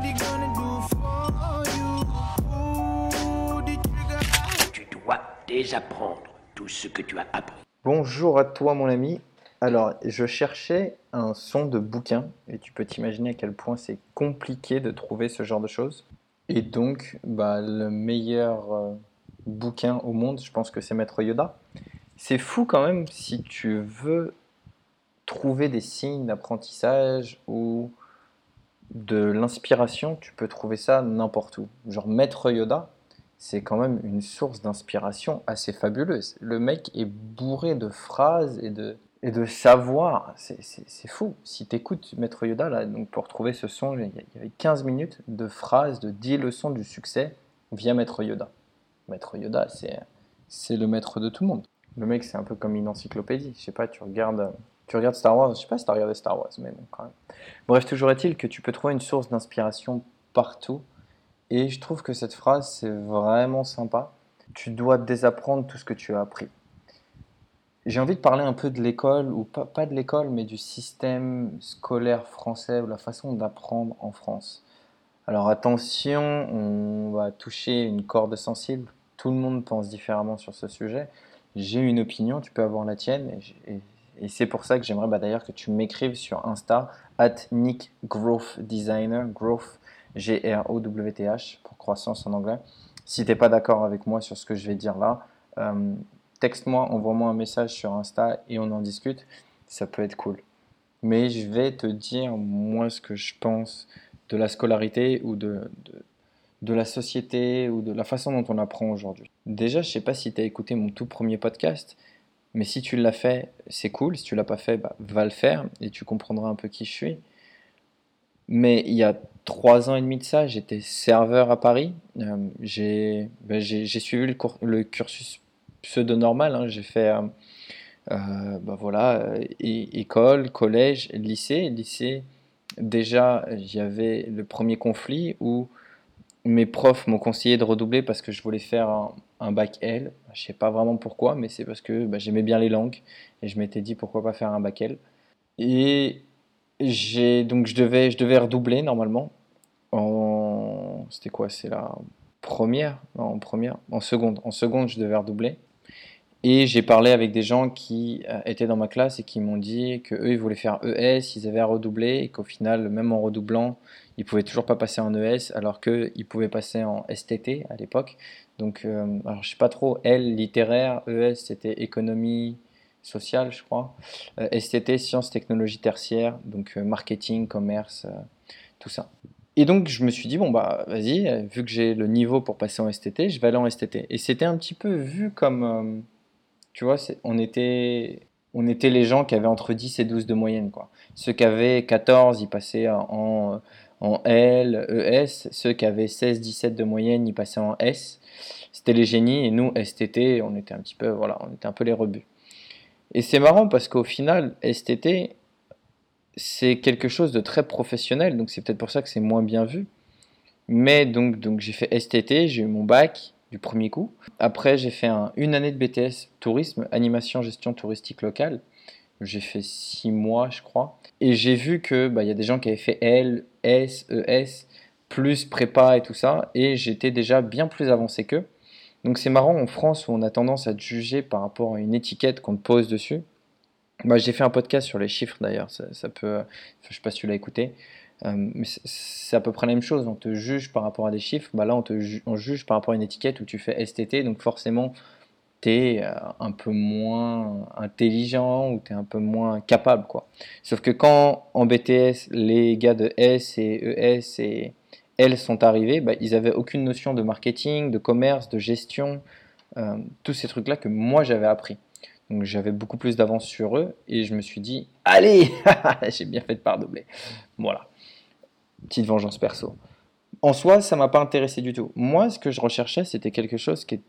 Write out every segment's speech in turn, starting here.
Nobody gonna do for you. Pull the trigger. Tu dois désapprendre tout ce que tu as appris. Bonjour à toi mon ami. Alors, je cherchais un son de bouquin et tu peux t'imaginer à quel point c'est compliqué de trouver ce genre de choses. Et donc, bah, le meilleur euh, bouquin au monde, je pense que c'est Maître Yoda. C'est fou quand même si tu veux trouver des signes d'apprentissage ou de l'inspiration, tu peux trouver ça n'importe où. Genre Maître Yoda, c'est quand même une source d'inspiration assez fabuleuse. Le mec est bourré de phrases et de, et de savoir. C'est- fou. Si tu écoutes Maître Yoda, là, donc pour trouver ce son, il y avait 15 minutes de phrases, de 10 leçons du succès via Maître Yoda. Maître Yoda, c'est c'est le maître de tout le monde. Le mec, c'est un peu comme une encyclopédie. Je sais pas, tu regardes, tu regardes Star Wars. Je sais pas si tu as regardé Star Wars, mais bon, quand même. Bref, toujours est-il que tu peux trouver une source d'inspiration partout. Et je trouve que cette phrase, c'est vraiment sympa. Tu dois désapprendre tout ce que tu as appris. J'ai envie de parler un peu de l'école, ou pas, de l'école, mais du système scolaire français, ou la façon d'apprendre en France. Alors attention, on va toucher une corde sensible. Tout le monde pense différemment sur ce sujet. J'ai une opinion, tu peux avoir la tienne. Et- c'est pour ça que j'aimerais bah, d'ailleurs que tu m'écrives sur Insta, at Nick Growth Designer, Growth, G-R-O-W-T-H, pour croissance en anglais. Si tu n'es pas d'accord avec moi sur ce que je vais dire là, euh, texte-moi, envoie-moi un message sur Insta et on en discute. Ça peut être cool. Mais je vais te dire, moi, ce que je pense de la scolarité ou de, de, de la société ou de la façon dont on apprend aujourd'hui. Déjà, je sais pas si tu as écouté mon tout premier podcast, mais si tu l'as fait, c'est cool. Si tu l'as pas fait, bah, va le faire et tu comprendras un peu qui je suis. Mais il y a trois ans et demi de ça, j'étais serveur à Paris. Euh, j'ai ben, j'ai- suivi le, cursus pseudo-normal. hein. J'ai fait euh, euh, bah voilà, école, collège, lycée. Lycée, déjà, il y avait le premier conflit où mes profs m'ont conseillé de redoubler parce que je voulais faire un, bac L. Je sais pas vraiment pourquoi, mais c'est parce que bah, j'aimais bien les langues et je m'étais dit pourquoi pas faire un bac L. Et j'ai donc je devais je devais redoubler normalement en c'était quoi? C'est la première? Non, en première, en seconde. En seconde, je devais redoubler. Et j'ai parlé avec des gens qui euh, étaient dans ma classe et qui m'ont dit que eux ils voulaient faire ES, ils avaient à redoubler et qu'au final, même en redoublant, ils pouvaient toujours pas passer en ES alors qu'ils pouvaient passer en STT à l'époque. Donc, euh, alors je sais pas trop, L littéraire, ES c'était économie sociale, je crois. Euh, STT, sciences, technologies tertiaires, donc euh, marketing, commerce, tout ça. Et donc je me suis dit, bon bah vas-y, vu que j'ai le niveau pour passer en STT, je vais aller en STT. Et c'était un petit peu vu comme, tu vois, on était, on était les gens qui avaient entre 10 et 12 de moyenne. Ceux qui avaient 14, ils passaient en, en L, ES. Ceux qui avaient 16, 17 de moyenne, ils passaient en S. C'était les génies. Et nous, STT, on était un petit peu, voilà, on était un peu les rebuts. Et c'est marrant parce qu'au final, STT, c'est quelque chose de très professionnel. Donc c'est peut-être pour ça que c'est moins bien vu. Mais donc, donc j'ai fait STT, j'ai eu mon bac du premier coup. Après, j'ai fait un- une année de BTS tourisme, animation, gestion touristique locale. J'ai fait six mois, je crois. Et j'ai vu que bah, il y a des gens qui avaient fait L, S, ES, plus prépa et tout ça. Et j'étais déjà bien plus avancé qu'eux. Donc c'est marrant en France où on a tendance à juger par rapport à une étiquette qu'on te pose dessus. Bah, j'ai fait un podcast sur les chiffres d'ailleurs, ça, ça peut, enfin, je sais pas si tu l'as écouté, euh, mais c'est- à peu près la même chose. On te juge par rapport à des chiffres, bah là on te juge par rapport à une étiquette où tu fais STT, donc forcément tu es un peu moins intelligent ou tu es un peu moins capable quoi. Sauf que quand en BTS les gars de S et ES et L sont arrivés, bah, ils avaient aucune notion de marketing, de commerce, de gestion, euh, tous ces trucs là que moi j'avais appris. Donc j'avais beaucoup plus d'avance sur eux et je me suis dit, allez, j'ai bien fait de pas redoubler. Voilà. Petite vengeance perso. En soi, ça m'a pas intéressé du tout. Moi, ce que je recherchais, c'était quelque chose qui,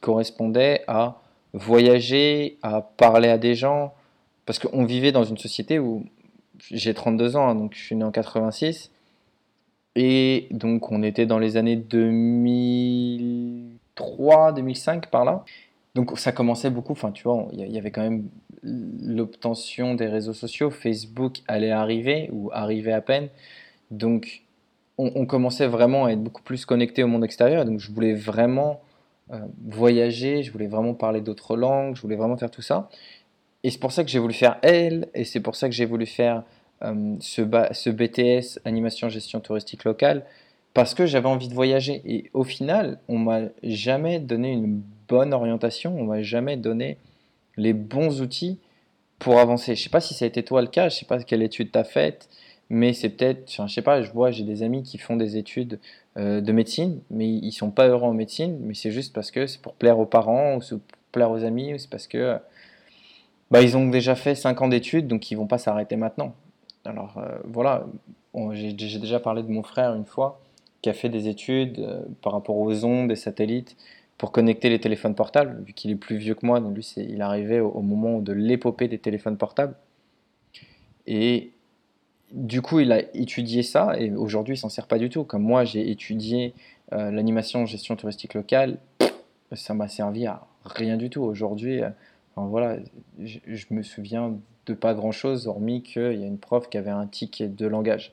correspondait à voyager, à parler à des gens. Parce qu'on vivait dans une société où j'ai 32 ans, hein, donc je suis né en 86. Et donc on était dans les années 2003, 2005 par là. Donc ça commençait beaucoup, enfin tu vois, il y avait quand même l'obtention des réseaux sociaux. Facebook allait arriver, ou arrivait à peine. Donc on, commençait vraiment à être beaucoup plus connecté au monde extérieur. Donc je voulais vraiment euh, voyager, je voulais vraiment parler d'autres langues, je voulais vraiment faire tout ça. Et c'est pour ça que j'ai voulu faire L, et c'est pour ça que j'ai voulu faire euh, ce, ce BTS, animation gestion touristique locale, parce que j'avais envie de voyager. Et au final, on m'a jamais donné une bonne orientation, on m'a jamais donné les bons outils pour avancer. Je sais pas si ça a été toi le cas, je sais pas quelle étude tu as faite, mais c'est peut-être, je sais pas, je vois, j'ai des amis qui font des études euh, de médecine, mais ils sont pas heureux en médecine, mais c'est juste parce que c'est pour plaire aux parents, ou pour plaire aux amis, ou c'est parce que bah, ils ont déjà fait 5 ans d'études, donc ils vont pas s'arrêter maintenant. Alors euh, voilà, j'ai déjà parlé de mon frère une fois, qui a fait des études euh, par rapport aux ondes et satellites pour connecter les téléphones portables, vu qu'il est plus vieux que moi, donc lui il arrivait au, au moment de l'épopée des téléphones portables. Et du coup, il a étudié ça et aujourd'hui, il s'en sert pas du tout. Comme moi, j'ai étudié euh, l'animation gestion touristique locale, ça m'a servi à rien du tout. Aujourd'hui, euh, enfin, voilà, je, je me souviens de pas grand-chose, hormis qu'il y a une prof qui avait un tic de langage.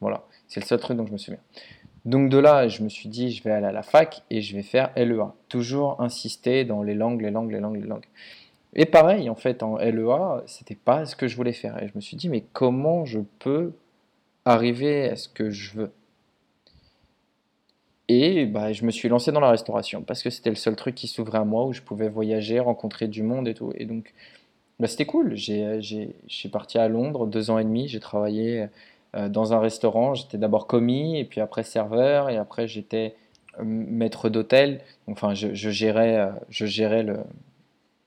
Voilà, c'est le seul truc dont je me souviens. Donc de là, je me suis dit, je vais aller à la fac et je vais faire LEA. Toujours insister dans les langues, les langues, les langues, les langues. Et pareil, en fait, en LEA, c'était pas ce que je voulais faire. Et je me suis dit, mais comment je peux arriver à ce que je veux? Et bah, je me suis lancé dans la restauration parce que c'était le seul truc qui s'ouvrait à moi où je pouvais voyager, rencontrer du monde et tout. Et donc, bah, c'était cool. J'ai, parti à Londres deux ans et demi. J'ai travaillé dans un restaurant. J'étais d'abord commis et puis après serveur et après j'étais euh, maître d'hôtel. Enfin, je, gérais, euh, je gérais le,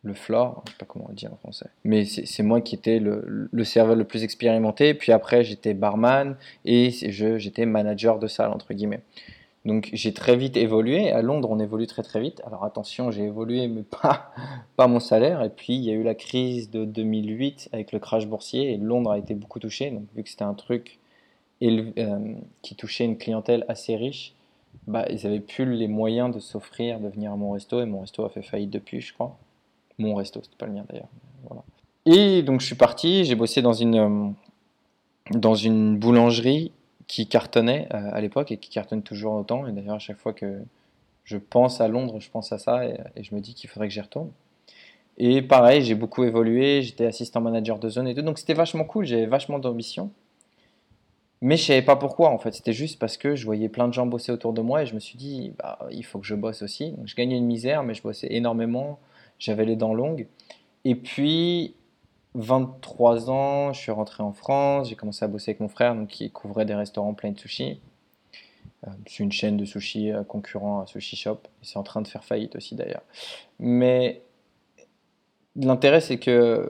le floor, je sais pas comment on dit en français. Mais c'est moi qui étais le, le serveur le plus expérimenté. Puis après, j'étais barman et j'étais manager de salle, entre guillemets. Donc j'ai très vite évolué. À Londres, on évolue très très vite. Alors attention, j'ai évolué, mais pas, pas mon salaire. Et puis il y a eu la crise de 2008 avec le crash boursier et Londres a été beaucoup touché. Donc vu que c'était un truc euh, qui touchait une clientèle assez riche, bah, ils avaient plus les moyens de s'offrir de venir à mon resto. Et mon resto a fait faillite depuis, je crois. Mon resto, c'était pas le mien d'ailleurs. Et donc je suis parti, j'ai bossé dans une, euh, dans une boulangerie qui cartonnait euh, à l'époque et qui cartonne toujours autant. Et d'ailleurs, à chaque fois que je pense à Londres, je pense à ça et, je me dis qu'il faudrait que j'y retourne. Et pareil, j'ai beaucoup évolué, j'étais assistant manager de zone et tout, donc c'était vachement cool, j'avais vachement d'ambition. Mais je savais pas pourquoi en fait, c'était juste parce que je voyais plein de gens bosser autour de moi et je me suis dit, bah, il faut que je bosse aussi. Donc je gagnais une misère, mais je bossais énormément, j'avais les dents longues. Et puis, 23 ans, je suis rentré en France, j'ai commencé à bosser avec mon frère donc, qui couvrait des restaurants pleins de sushi. Euh, C'est une chaîne de sushi euh, concurrent à Sushi Shop. C'est en train de faire faillite aussi d'ailleurs. Mais l'intérêt, c'est que.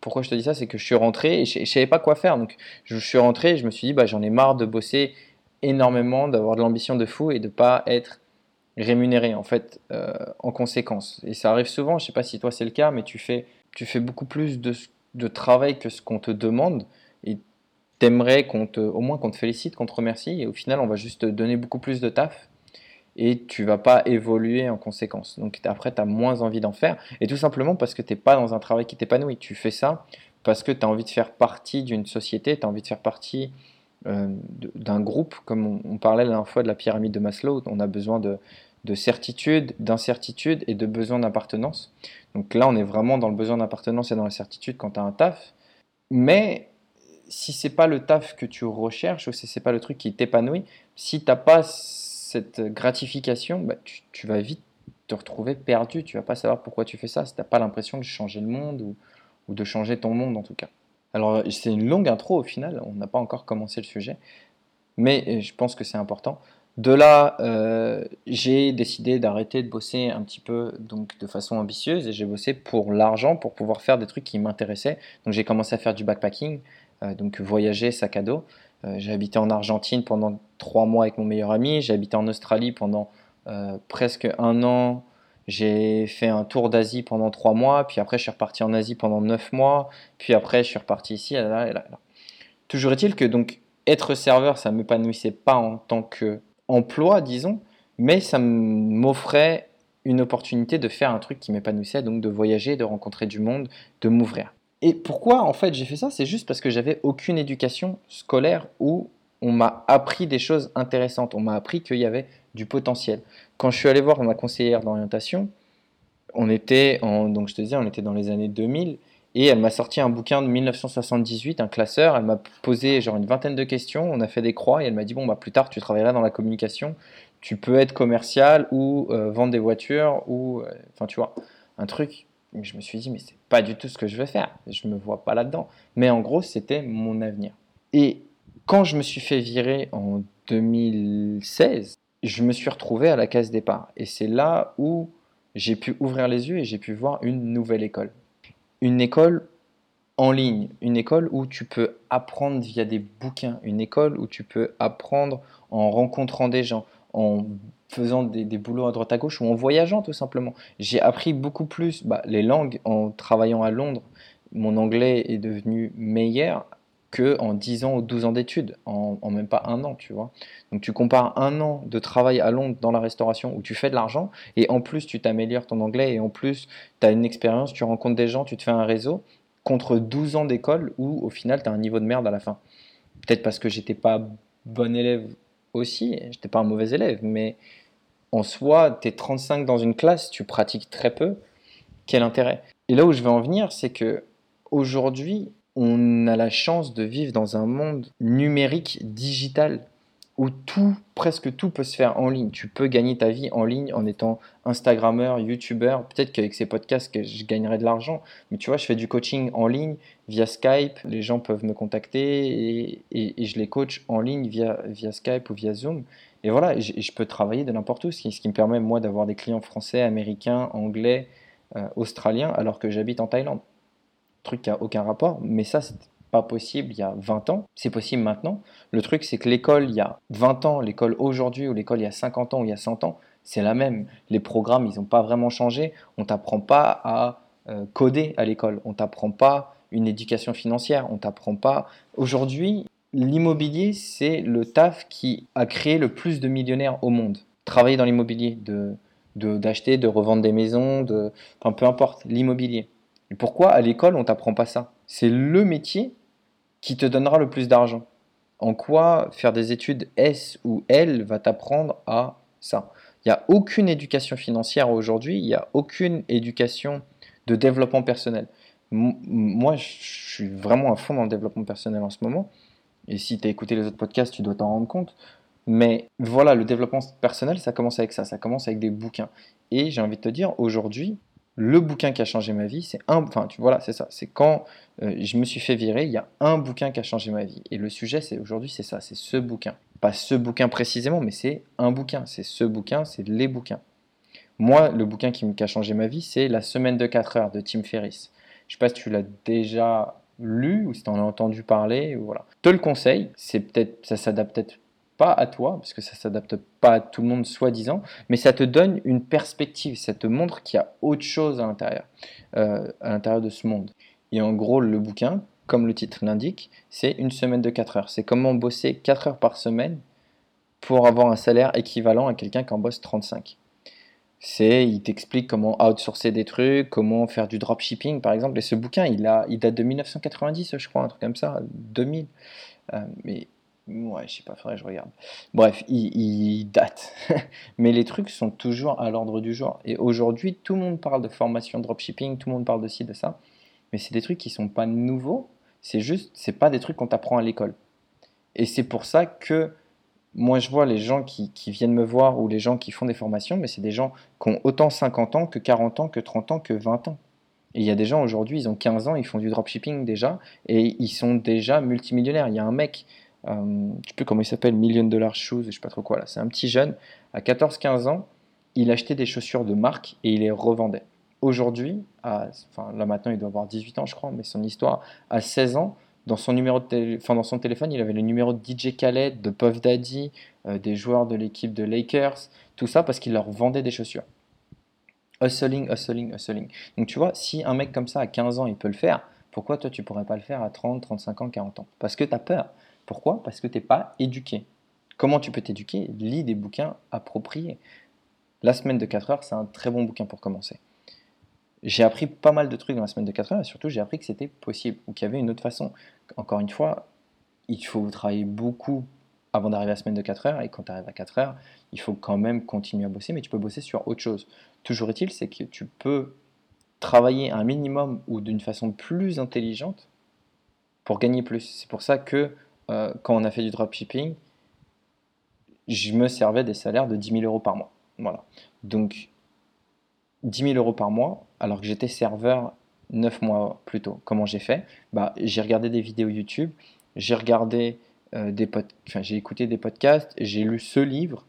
Pourquoi je te dis ça C'est que je suis rentré et je ne savais pas quoi faire. Donc je suis rentré et je me suis dit, bah, j'en ai marre de bosser énormément, d'avoir de l'ambition de fou et de pas être rémunéré en fait euh, en conséquence. Et ça arrive souvent, je sais pas si toi c'est le cas, mais tu fais, tu fais beaucoup plus de, de travail que ce qu'on te demande et t'aimerais qu'on te, au moins qu'on te félicite, qu'on te remercie et au final on va juste te donner beaucoup plus de taf et tu vas pas évoluer en conséquence. Donc après tu as moins envie d'en faire et tout simplement parce que t'es pas dans un travail qui t'épanouit. Tu fais ça parce que tu as envie de faire partie d'une société, tu as envie de faire partie euh, d'un groupe, comme on, on parlait la dernière fois de la pyramide de Maslow, on a besoin de, de certitude, d'incertitude et de besoin d'appartenance. Donc là, on est vraiment dans le besoin d'appartenance et dans la certitude quand tu as un taf. Mais si c'est pas le taf que tu recherches ou si c'est pas le truc qui t'épanouit, si t'as pas cette gratification, bah, tu, vas vite te retrouver perdu. Tu vas pas savoir pourquoi tu fais ça si t'as pas l'impression de changer le monde ou, ou de changer ton monde en tout cas. Alors c'est une longue intro au final, on n'a pas encore commencé le sujet, mais euh, je pense que c'est important. De là, euh, j'ai décidé d'arrêter de bosser un petit peu donc de façon ambitieuse et j'ai bossé pour l'argent, pour pouvoir faire des trucs qui m'intéressaient. Donc j'ai commencé à faire du backpacking, euh, donc voyager sac à dos. Euh, j'ai habité en Argentine pendant trois mois avec mon meilleur ami. J'ai habité en Australie pendant presque un an. J'ai fait un tour d'Asie pendant trois mois. Puis après, je suis reparti en Asie pendant neuf mois. Puis après, je suis reparti ici. Là, là, là. Toujours est-il que donc être serveur, ça ne m'épanouissait pas en tant qu'emploi, disons, mais ça m'offrait une opportunité de faire un truc qui m'épanouissait, donc de voyager, de rencontrer du monde, de m'ouvrir. Et pourquoi en fait j'ai fait ça? C'est juste parce que j'avais aucune éducation scolaire où on m'a appris des choses intéressantes. On m'a appris qu'il y avait du potentiel. Quand je suis allé voir ma conseillère d'orientation, on était donc je te disais, on était dans les années 2000 et elle m'a sorti un bouquin de 1978, un classeur. Elle m'a posé genre une vingtaine de questions. On a fait des croix et elle m'a dit bon bah plus tard tu travailleras dans la communication. Tu peux être commercial ou euh, vendre des voitures ou euh, enfin tu vois un truc. Je me suis dit mais c'est pas du tout ce que je veux faire. Je me vois pas là-dedans. Mais en gros c'était mon avenir. Et quand je me suis fait virer en 2016, je me suis retrouvé à la case départ. Et c'est là où j'ai pu ouvrir les yeux et j'ai pu voir une nouvelle école une école en ligne, une école où tu peux apprendre via des bouquins, une école où tu peux apprendre en rencontrant des gens, en faisant des, des boulots à droite à gauche ou en voyageant tout simplement. J'ai appris beaucoup plus bah, les langues en travaillant à Londres. Mon anglais est devenu meilleur que en 10 ans ou 12 ans d'études, en, en même pas un an, tu vois. Donc tu compares un an de travail à Londres dans la restauration où tu fais de l'argent et en plus tu t'améliores ton anglais et en plus tu as une expérience, tu rencontres des gens, tu te fais un réseau contre 12 ans d'école où au final tu as un niveau de merde à la fin. Peut-être parce que j'étais pas bon élève aussi, j'étais pas un mauvais élève, mais en soi, tu es 35 dans une classe, tu pratiques très peu, quel intérêt? Et là où je veux en venir, c'est que aujourd'hui, on a la chance de vivre dans un monde numérique, digital, où tout, presque tout peut se faire en ligne. Tu peux gagner ta vie en ligne en étant Instagrammeur, YouTubeur. Peut-être qu'avec ces podcasts, que je gagnerai de l'argent. Mais tu vois, je fais du coaching en ligne via Skype. Les gens peuvent me contacter et, je les coach en ligne via, Skype ou via Zoom. Et voilà, je, peux travailler de n'importe où, ce qui, ce qui me permet, moi, d'avoir des clients français, américains, anglais, euh, australiens, alors que j'habite en Thaïlande truc qui a aucun rapport, mais ça, c'était pas possible il y a 20 ans, c'est possible maintenant. Le truc, c'est que l'école il y a 20 ans, l'école aujourd'hui, ou l'école il y a 50 ans, ou il y a 100 ans, c'est la même. Les programmes, ils n'ont pas vraiment changé. On t'apprend pas à euh, coder à l'école, on t'apprend pas une éducation financière, on t'apprend pas. Aujourd'hui, l'immobilier, c'est le taf qui a créé le plus de millionnaires au monde. Travailler dans l'immobilier, de d'acheter, de, revendre des maisons, de, peu importe, l'immobilier. Et pourquoi à l'école on t'apprend pas ça? C'est le métier qui te donnera le plus d'argent. En quoi faire des études S ou L va t'apprendre à ça? Il n'y a aucune éducation financière aujourd'hui, il n'y a aucune éducation de développement personnel. Moi, je suis vraiment à fond dans le développement personnel en ce moment. Et si tu as écouté les autres podcasts, tu dois t'en rendre compte. Mais voilà, le développement personnel, ça commence avec ça, ça commence avec des bouquins. Et j'ai envie de te dire, aujourd'hui, le bouquin qui a changé ma vie, c'est un, enfin, tu, voilà, c'est ça. C'est quand euh, je me suis fait virer, il y a un bouquin qui a changé ma vie. Et le sujet, c'est aujourd'hui, c'est ça, c'est ce bouquin. Pas ce bouquin précisément, mais c'est un bouquin. C'est ce bouquin, c'est les bouquins. Moi, le bouquin qui, qui a changé ma vie, c'est La semaine de 4 heures de Tim Ferriss. Je sais pas si tu l'as déjà lu ou si tu en as entendu parler. Voilà. Te le conseille, ça s'adapte peut-être pas à toi, parce que ça s'adapte pas à tout le monde soi-disant, mais ça te donne une perspective, ça te montre qu'il y a autre chose à l'intérieur, euh, à l'intérieur de ce monde. Et en gros, le bouquin, comme le titre l'indique, c'est une semaine de 4 heures. C'est comment bosser 4 heures par semaine pour avoir un salaire équivalent à quelqu'un qui en bosse 35. C'est, il t'explique comment outsourcer des trucs, comment faire du dropshipping par exemple. Et ce bouquin, il, a, date de 1990, je crois, un truc comme ça, 2000. Euh, mais ouais, je sais pas, faudrait que je regarde. Bref, il, il date. mais les trucs sont toujours à l'ordre du jour. Et aujourd'hui, tout le monde parle de formation dropshipping, tout le monde parle de ci, de ça. Mais c'est des trucs qui sont pas nouveaux. C'est juste, c'est pas des trucs qu'on t'apprend à l'école. Et c'est pour ça que moi, je vois les gens qui, qui viennent me voir ou les gens qui font des formations, mais c'est des gens qui ont autant 50 ans que 40 ans, que 30 ans, que 20 ans. Et il y a des gens aujourd'hui, ils ont 15 ans, ils font du dropshipping déjà, et ils sont déjà multimillionnaires. Il y a un mec euh, je sais plus comment il s'appelle, Million Dollar Shoes, je sais pas trop quoi là. C'est un petit jeune, à 14-15 ans, il achetait des chaussures de marque et il les revendait. Aujourd'hui, enfin là maintenant il doit avoir 18 ans je crois, mais son histoire, à 16 ans, dans son, numéro de enfin, dans son téléphone, il avait le numéro de DJ Khaled, de Puff Daddy, euh, des joueurs de l'équipe de Lakers, tout ça parce qu'il leur vendait des chaussures. Hustling, hustling, hustling. Donc tu vois, si un mec comme ça à 15 ans il peut le faire, pourquoi toi tu pourrais pas le faire à 30, 35 ans, 40 ans? Parce que tu as peur. Pourquoi? Parce que tu n'es pas éduqué. Comment tu peux t'éduquer? Lis des bouquins appropriés. La semaine de 4 heures, c'est un très bon bouquin pour commencer. J'ai appris pas mal de trucs dans la semaine de 4 heures et surtout j'ai appris que c'était possible ou qu'il y avait une autre façon. Encore une fois, il faut travailler beaucoup avant d'arriver à la semaine de 4 heures et quand tu arrives à 4 heures, il faut quand même continuer à bosser mais tu peux bosser sur autre chose. Toujours est-il, c'est que tu peux travailler un minimum ou d'une façon plus intelligente pour gagner plus. C'est pour ça que euh, quand on a fait du dropshipping, je me servais des salaires de 10 000 euros par mois. Voilà. Donc, 10 000 euros par mois, alors que j'étais serveur 9 mois plus tôt. Comment j'ai fait? Bah, J'ai regardé des vidéos YouTube, j'ai regardé euh, des enfin, j'ai écouté des podcasts, j'ai lu ce livre.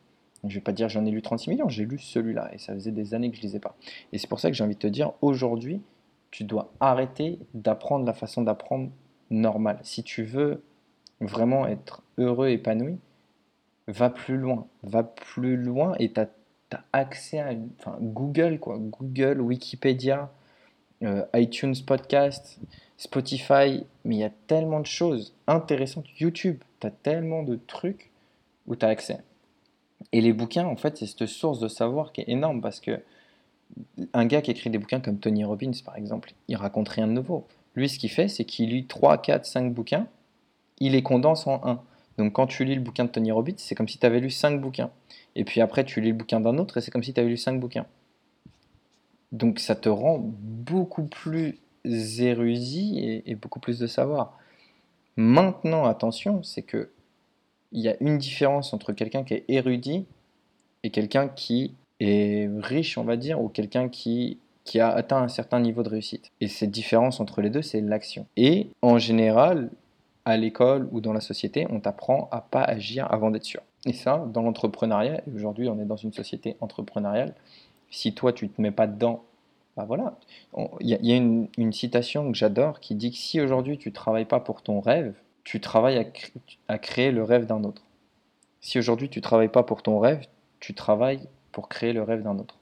Je vais pas dire j'en ai lu 36 millions, j'ai lu celui-là et ça faisait des années que je lisais pas. Et c'est pour ça que j'ai envie de te dire aujourd'hui, tu dois arrêter d'apprendre la façon d'apprendre normale. Si tu veux vraiment être heureux, épanoui, va plus loin. Va plus loin et tu as, accès à enfin, Google, quoi. Google, Wikipédia, euh, iTunes Podcast, Spotify, mais il y a tellement de choses intéressantes. YouTube, tu as tellement de trucs où tu as accès. Et les bouquins, en fait, c'est cette source de savoir qui est énorme parce que un gars qui écrit des bouquins comme Tony Robbins, par exemple, il raconte rien de nouveau. Lui, ce qu'il fait, c'est qu'il lit 3, 4, 5 bouquins, il les condense en un. Donc quand tu lis le bouquin de Tony Robbins, c'est comme si tu avais lu 5 bouquins. Et puis après, tu lis le bouquin d'un autre et c'est comme si tu avais lu 5 bouquins. Donc ça te rend beaucoup plus érudit et, et beaucoup plus de savoir. Maintenant, attention, c'est que il y a une différence entre quelqu'un qui est érudit et quelqu'un qui est riche, on va dire, ou quelqu'un qui, qui a atteint un certain niveau de réussite. Et cette différence entre les deux, c'est l'action. Et en général, à l'école ou dans la société, on t'apprend à pas agir avant d'être sûr. Et ça, dans l'entrepreneuriat, et aujourd'hui on est dans une société entrepreneuriale, si toi tu te mets pas dedans, bah voilà. Il y a, une, citation que j'adore qui dit que si aujourd'hui tu travailles pas pour ton rêve, tu travailles à, à créer le rêve d'un autre. Si aujourd'hui tu travailles pas pour ton rêve, tu travailles pour créer le rêve d'un autre.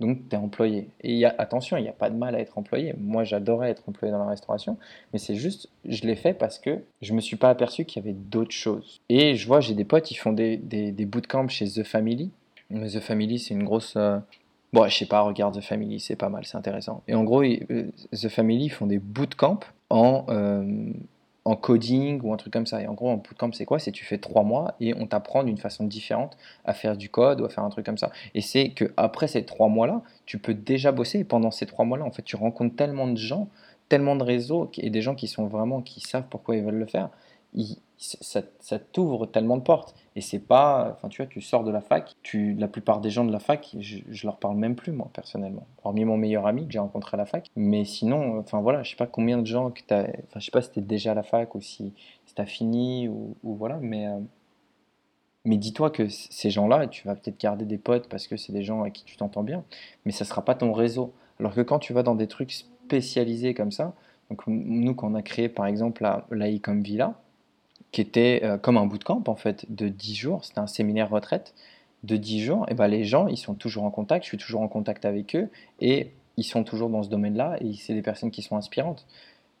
Donc tu es employé. Et y a, attention, il n'y a pas de mal à être employé. Moi j'adorais être employé dans la restauration, mais c'est juste, je l'ai fait parce que je me suis pas aperçu qu'il y avait d'autres choses. Et je vois, j'ai des potes, ils font des, des, des bootcamps chez The Family. The Family, c'est une grosse. euh, Bon, je sais pas, regarde The Family, c'est pas mal, c'est intéressant. Et en gros, euh, The Family font des bootcamps en, euh, en coding ou un truc comme ça. Et en gros, un bootcamp, c'est quoi? C'est tu fais trois mois et on t'apprend d'une façon différente à faire du code ou à faire un truc comme ça. Et c'est que après ces trois mois-là, tu peux déjà bosser. Et pendant ces trois mois-là, en fait, tu rencontres tellement de gens, tellement de réseaux et des gens qui sont vraiment, qui savent pourquoi ils veulent le faire. Ça, t'ouvre tellement de portes. Et c'est pas, enfin tu vois, tu sors de la fac, tu, la plupart des gens de la fac, je, leur parle même plus moi personnellement. Hormis mon meilleur ami que j'ai rencontré à la fac. Mais sinon, enfin voilà, je sais pas combien de gens que t'as, enfin je sais pas si t'es déjà à la fac ou si, si t'as fini ou, voilà, mais euh, mais dis-toi que ces gens-là, tu vas peut-être garder des potes parce que c'est des gens avec qui tu t'entends bien, mais ça sera pas ton réseau. Alors que quand tu vas dans des trucs spécialisés comme ça, donc nous quand on a créé par exemple la, la Ecom Villa, qui était euh, comme un bootcamp en fait de 10 jours, c'était un séminaire retraite de 10 jours, et ben les gens ils sont toujours en contact, je suis toujours en contact avec eux. Et ils sont toujours dans ce domaine-là. Et c'est des personnes qui sont inspirantes.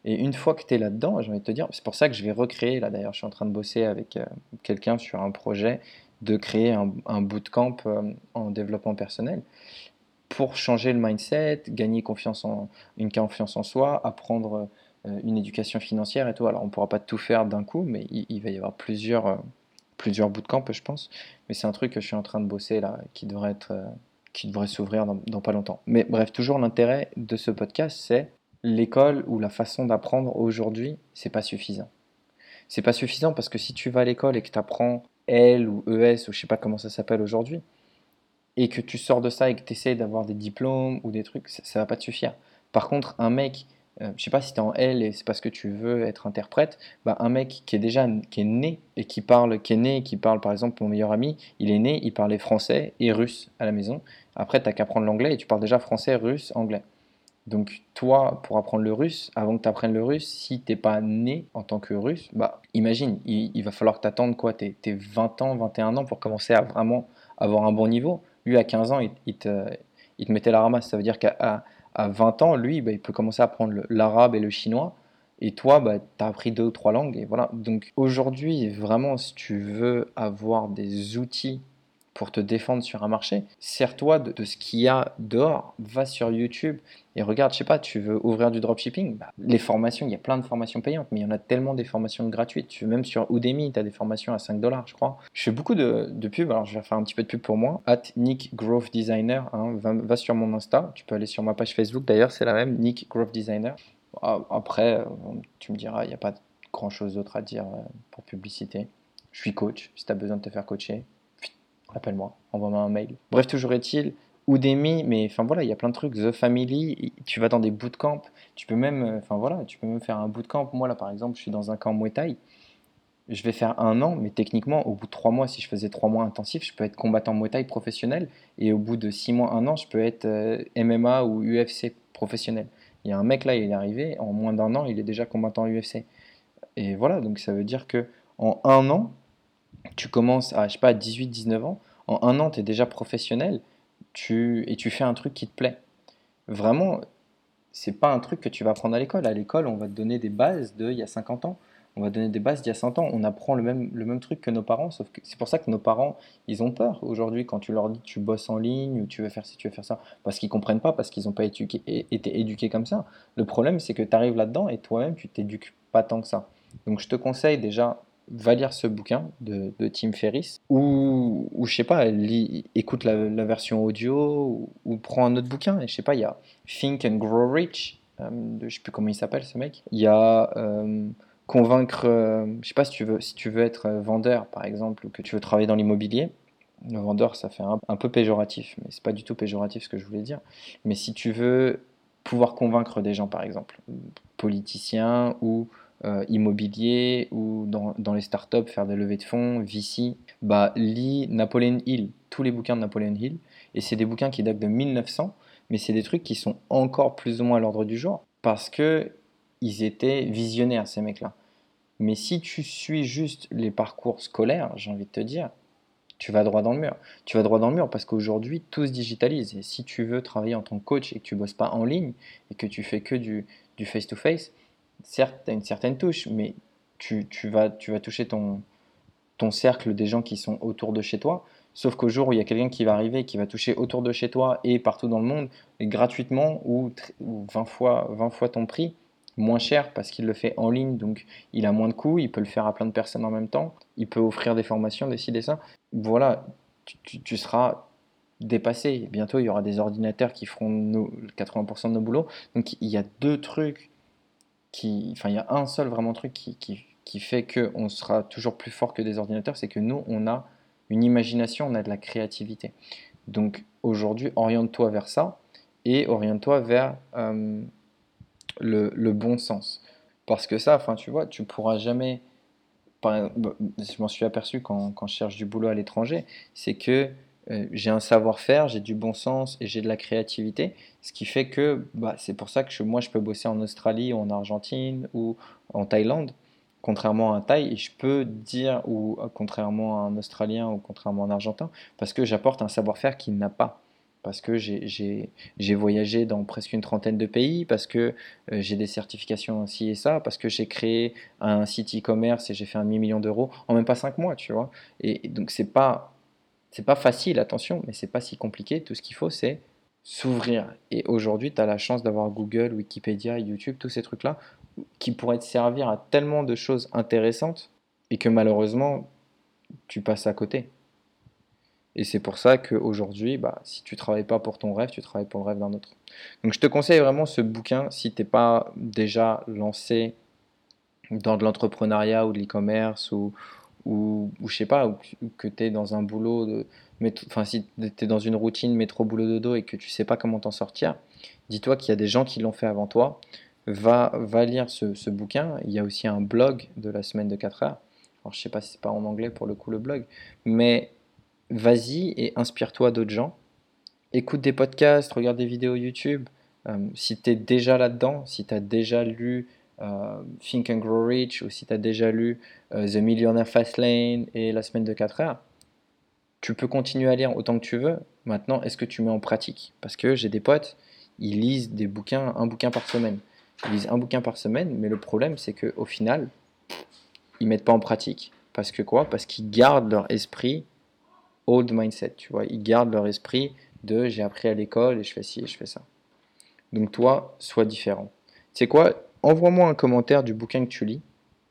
Et une fois que tu es là-dedans, j'ai envie de te dire, c'est pour ça que je vais recréer, là d'ailleurs je suis en train de bosser avec euh, quelqu'un sur un projet de créer un, un bootcamp euh, en développement personnel pour changer le mindset, gagner confiance en, une confiance en soi, apprendre euh, une éducation financière et tout. Alors on ne pourra pas tout faire d'un coup, mais il, va y avoir plusieurs, euh, plusieurs bootcamps, je pense. Mais c'est un truc que je suis en train de bosser là, qui devrait être, euh, qui devrait s'ouvrir dans, dans pas longtemps. Mais bref, toujours l'intérêt de ce podcast, c'est l'école ou la façon d'apprendre aujourd'hui, c'est pas suffisant. C'est pas suffisant parce que si tu vas à l'école et que tu apprends L ou ES ou je sais pas comment ça s'appelle aujourd'hui, et que tu sors de ça et que tu essayes d'avoir des diplômes ou des trucs, ça, ça va pas te suffire. Par contre, un mec euh, je sais pas si tu es en L et c'est parce que tu veux être interprète, bah, un mec qui est déjà qui est né et qui parle, qui est né, qui parle par exemple mon meilleur ami, il est né, il parlait français et russe à la maison. Après, tu n'as qu'à apprendre l'anglais et tu parles déjà français, russe, anglais. Donc toi, pour apprendre le russe, avant que tu apprennes le russe, si t'es pas né en tant que russe, bah imagine, il, va falloir que quoi T'es 20 ans, 21 ans pour commencer à vraiment avoir un bon niveau. Lui, à 15 ans, il, te, il te mettait la ramasse. Ça veut dire qu'à à 20 ans, lui, bah, il peut commencer à apprendre l'arabe et le chinois. Et toi, bah, tu as appris deux ou trois langues. Et voilà. Donc aujourd'hui, vraiment, si tu veux avoir des outils pour te défendre sur un marché, sers-toi de, ce qu'il y a dehors, va sur YouTube et regarde, je sais pas, tu veux ouvrir du dropshipping, bah, les formations, il y a plein de formations payantes, mais il y en a tellement des formations gratuites. Tu, même sur Udemy, tu as des formations à 5 dollars, je crois. Je fais beaucoup de, de pubs, alors je vais faire un petit peu de pub pour moi. At Nick Growth Designer, hein, va, sur mon Insta, tu peux aller sur ma page Facebook d'ailleurs, c'est la même, Nick Growth Designer. Ah, après, euh, tu me diras, il n'y a pas grand chose d'autre à dire euh, pour publicité. Je suis coach, si tu as besoin de te faire coacher, appelle-moi, envoie-moi un mail. Bref, toujours est-il, Udemy, mais enfin voilà, il y a plein de trucs, The Family, tu vas dans des bootcamps, tu peux même, euh, enfin voilà, tu peux même faire un bootcamp. Moi là, par exemple, je suis dans un camp Muay Thai, je vais faire un an, mais techniquement, au bout de trois mois, si je faisais trois mois intensifs, je peux être combattant Muay Thai professionnel, et au bout de six mois, un an, je peux être euh, MMA ou UFC professionnel. Il y a un mec là, il est arrivé, en moins d'un an, il est déjà combattant UFC. Et voilà, donc ça veut dire que en un an, tu commences à, je sais pas, 18-19 ans, en un an, tu es déjà professionnel tu, et tu fais un truc qui te plaît. Vraiment, c'est pas un truc que tu vas apprendre à l'école. À l'école, on va te donner des bases de il y a 50 ans. On va donner des bases d'il y a 100 ans. On apprend le même, le même truc que nos parents, sauf que c'est pour ça que nos parents, ils ont peur aujourd'hui quand tu leur dis tu bosses en ligne ou tu veux faire ci, tu veux faire ça, parce qu'ils comprennent pas, parce qu'ils n'ont pas été éduqués comme ça. Le problème, c'est que tu arrives là-dedans et toi-même, tu t'éduques pas tant que ça. Donc je te conseille déjà va lire ce bouquin de, Tim Ferriss ou, ou je sais pas, écoute la, version audio ou, prends un autre bouquin. Et je sais pas, il y a Think and Grow Rich, euh, de, je sais plus comment il s'appelle ce mec. Il y a euh, convaincre, euh, je sais pas si tu veux, si tu veux être vendeur par exemple ou que tu veux travailler dans l'immobilier. Le vendeur, ça fait un, un peu péjoratif, mais c'est pas du tout péjoratif ce que je voulais dire. Mais si tu veux pouvoir convaincre des gens, par exemple, politiciens ou euh, immobilier ou dans, dans, les startups, faire des levées de fonds, VC, bah, lis Napoleon Hill, tous les bouquins de Napoleon Hill. Et c'est des bouquins qui datent de 1900, mais c'est des trucs qui sont encore plus ou moins à l'ordre du jour parce que ils étaient visionnaires, ces mecs-là. Mais si tu suis juste les parcours scolaires, j'ai envie de te dire, tu vas droit dans le mur. Tu vas droit dans le mur parce qu'aujourd'hui, tout se digitalise. Et si tu veux travailler en tant que coach et que tu bosses pas en ligne et que tu fais que du face-to-face, certes, tu as une certaine touche, mais tu, vas, tu vas toucher ton, ton cercle des gens qui sont autour de chez toi. Sauf qu'au jour où il y a quelqu'un qui va arriver, qui va toucher autour de chez toi et partout dans le monde, gratuitement ou, 20, fois, 20 fois ton prix, moins cher parce qu'il le fait en ligne, donc il a moins de coûts, il peut le faire à plein de personnes en même temps, il peut offrir des formations, décider ça. Voilà, tu, seras dépassé. Bientôt, il y aura des ordinateurs qui feront 80% de nos boulots. Donc il y a deux trucs enfin, il y a un seul vraiment truc qui, qui, qui fait qu'on sera toujours plus fort que des ordinateurs, c'est que nous, on a une imagination, on a de la créativité. Donc aujourd'hui, oriente-toi vers ça et oriente-toi vers euh, le, le, bon sens. Parce que ça, enfin, tu vois, tu pourras jamais. Par, je m'en suis aperçu quand, quand, je cherche du boulot à l'étranger, c'est que euh, j'ai un savoir-faire, j'ai du bon sens et j'ai de la créativité, ce qui fait que bah, c'est pour ça que moi je peux bosser en Australie ou en Argentine ou en Thaïlande, contrairement à un Thaï, et je peux dire, ou euh, contrairement à un Australien ou contrairement à un Argentin, parce que j'apporte un savoir-faire qu'il n'a pas. Parce que j'ai voyagé dans presque une trentaine de pays, parce que euh, j'ai des certifications ainsi et ça, parce que j'ai créé un site e-commerce et j'ai fait un demi-million d'euros en même pas cinq mois, tu vois. Et, et donc c'est pas c'est pas facile, attention, mais c'est pas si compliqué. Tout ce qu'il faut, c'est s'ouvrir. Et aujourd'hui, tu as la chance d'avoir Google, Wikipédia, YouTube, tous ces trucs-là, qui pourraient te servir à tellement de choses intéressantes et que malheureusement, tu passes à côté. Et c'est pour ça qu'aujourd'hui, bah, si tu travailles pas pour ton rêve, tu travailles pour le rêve d'un autre. Donc je te conseille vraiment ce bouquin si tu n'es pas déjà lancé dans de l'entrepreneuriat ou de l'e-commerce ou, ou, ou je sais pas, ou, que tu es dans un boulot, enfin si tu es dans une routine métro boulot dodo et que tu sais pas comment t'en sortir, dis-toi qu'il y a des gens qui l'ont fait avant toi. va, va lire ce, bouquin. Il y a aussi un blog de la semaine de 4 heures. Alors, je sais pas si c'est pas en anglais pour le coup le blog, mais vas-y et inspire-toi d'autres gens. Écoute des podcasts, regarde des vidéos YouTube. Euh, si tu es déjà là-dedans, si tu as déjà lu Think and Grow Rich ou si tu as déjà lu euh, The Millionaire Fastlane et La semaine de 4 heures, tu peux continuer à lire autant que tu veux. Maintenant, est-ce que tu mets en pratique? Parce que j'ai des potes, ils lisent des bouquins, un bouquin par semaine. Ils lisent un bouquin par semaine, mais le problème, c'est qu'au final, ils mettent pas en pratique. Parce que quoi? Parce qu'ils gardent leur esprit old mindset, tu vois. Ils gardent leur esprit de j'ai appris à l'école et je fais ci et je fais ça. Donc toi, sois différent. Sais quoi? Envoie-moi un commentaire du bouquin que tu lis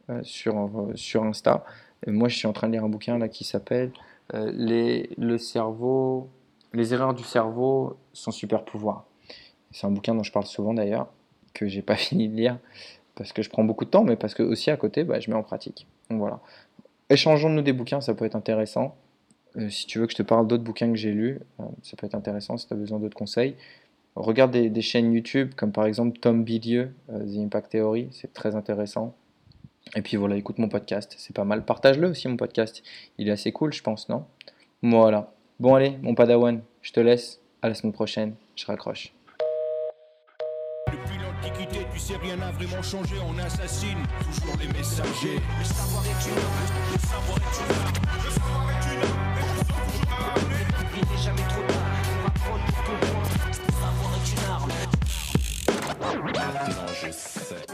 euh, sur, euh, sur Insta. Et moi, je suis en train de lire un bouquin là qui s'appelle euh, les, le cerveau, les erreurs du cerveau, son super pouvoir. C'est un bouquin dont je parle souvent d'ailleurs, que j'ai pas fini de lire parce que je prends beaucoup de temps, mais parce que aussi à côté, bah, je mets en pratique. Donc voilà. Échangeons-nous des bouquins, ça peut être intéressant. Euh, si tu veux que je te parle d'autres bouquins que j'ai lus, euh, ça peut être intéressant si tu as besoin d'autres conseils. Regarde des, chaînes YouTube comme par exemple Tom Bilieu, euh, The Impact Theory, c'est très intéressant. Et puis voilà, écoute mon podcast, c'est pas mal. Partage-le aussi mon podcast, il est assez cool, je pense, non? Voilà. Bon allez, mon padawan, je te laisse. À la semaine prochaine, je raccroche. Sais, rien n'a vraiment changé. On assassine toujours les messagers. Savoir le Maintenant je sais.